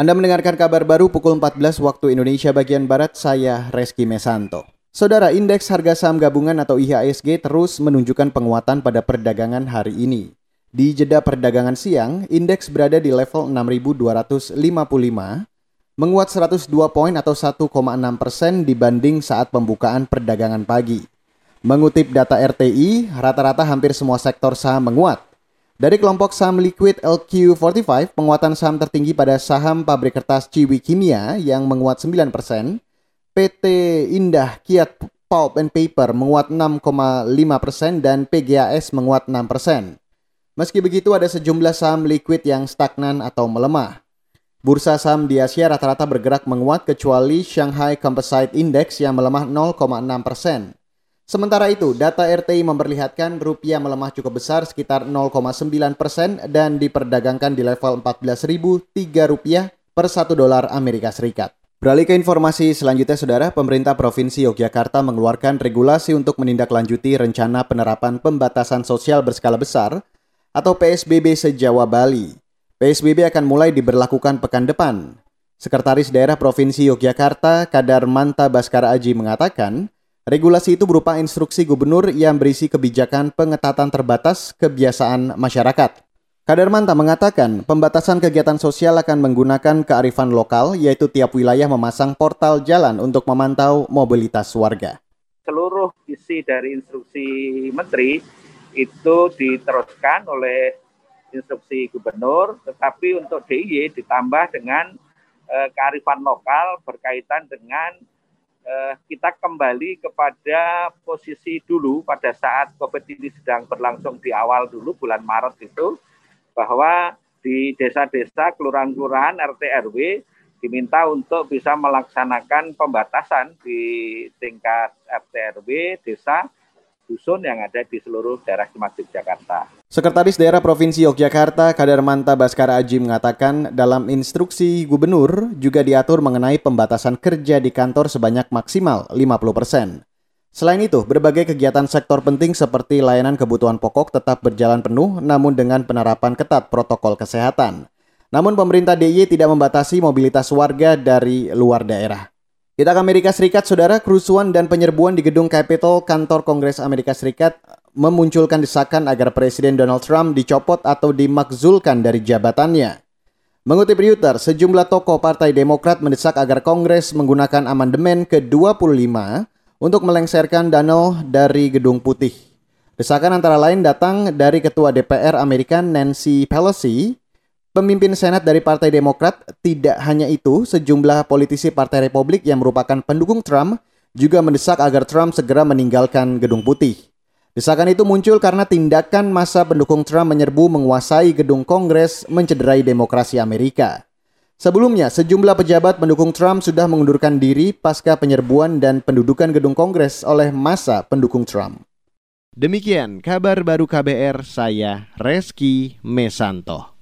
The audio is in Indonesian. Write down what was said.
Anda mendengarkan kabar baru pukul 14 waktu Indonesia bagian Barat, saya Reski Mesanto. Saudara, indeks harga saham gabungan atau IHSG terus menunjukkan penguatan pada perdagangan hari ini. Di jeda perdagangan siang, indeks berada di level 6.255, menguat 102 poin atau 1,6 persen dibanding saat pembukaan perdagangan pagi. Mengutip data RTI, rata-rata hampir semua sektor saham menguat. Dari kelompok saham liquid LQ45, penguatan saham tertinggi pada saham pabrik kertas Ciwi Kimia yang menguat 9%, PT Indah Kiat Pulp and Paper menguat 6,5% dan PGAS menguat 6%. Meski begitu ada sejumlah saham liquid yang stagnan atau melemah. Bursa saham di Asia rata-rata bergerak menguat kecuali Shanghai Composite Index yang melemah 0,6%. Sementara itu, data RTI memperlihatkan rupiah melemah cukup besar sekitar 0,9 persen dan diperdagangkan di level 14.003 rupiah per 1 dolar Amerika Serikat. Beralih ke informasi selanjutnya, Saudara, pemerintah Provinsi Yogyakarta mengeluarkan regulasi untuk menindaklanjuti rencana penerapan pembatasan sosial berskala besar atau PSBB se-Jawa Bali. PSBB akan mulai diberlakukan pekan depan. Sekretaris Daerah Provinsi Yogyakarta, Kadar Manta Baskara Aji mengatakan, Regulasi itu berupa instruksi gubernur yang berisi kebijakan pengetatan terbatas kebiasaan masyarakat. Kadarmanta mengatakan pembatasan kegiatan sosial akan menggunakan kearifan lokal yaitu tiap wilayah memasang portal jalan untuk memantau mobilitas warga. Seluruh isi dari instruksi menteri itu diteruskan oleh instruksi gubernur tetapi untuk DIY ditambah dengan eh, kearifan lokal berkaitan dengan eh, kita kembali kepada posisi dulu pada saat COVID ini sedang berlangsung di awal dulu bulan Maret itu bahwa di desa-desa, kelurahan-kelurahan, RT RW diminta untuk bisa melaksanakan pembatasan di tingkat RT RW desa dusun yang ada di seluruh daerah termasuk Jakarta. Sekretaris Daerah Provinsi Yogyakarta Kadarmanta Baskara Aji mengatakan dalam instruksi gubernur juga diatur mengenai pembatasan kerja di kantor sebanyak maksimal 50%. Selain itu, berbagai kegiatan sektor penting seperti layanan kebutuhan pokok tetap berjalan penuh namun dengan penerapan ketat protokol kesehatan. Namun pemerintah DIY tidak membatasi mobilitas warga dari luar daerah. Kita ke Amerika Serikat, saudara, kerusuhan dan penyerbuan di gedung Capitol, kantor Kongres Amerika Serikat, memunculkan desakan agar Presiden Donald Trump dicopot atau dimakzulkan dari jabatannya. Mengutip Reuters, sejumlah tokoh Partai Demokrat mendesak agar Kongres menggunakan amandemen ke-25 untuk melengsarkan Donald dari Gedung Putih. Desakan antara lain datang dari Ketua DPR Amerika Nancy Pelosi Pemimpin Senat dari Partai Demokrat tidak hanya itu, sejumlah politisi Partai Republik yang merupakan pendukung Trump juga mendesak agar Trump segera meninggalkan Gedung Putih. Desakan itu muncul karena tindakan masa pendukung Trump menyerbu menguasai gedung Kongres mencederai demokrasi Amerika. Sebelumnya, sejumlah pejabat pendukung Trump sudah mengundurkan diri pasca penyerbuan dan pendudukan gedung Kongres oleh masa pendukung Trump. Demikian kabar baru KBR, saya Reski Mesanto.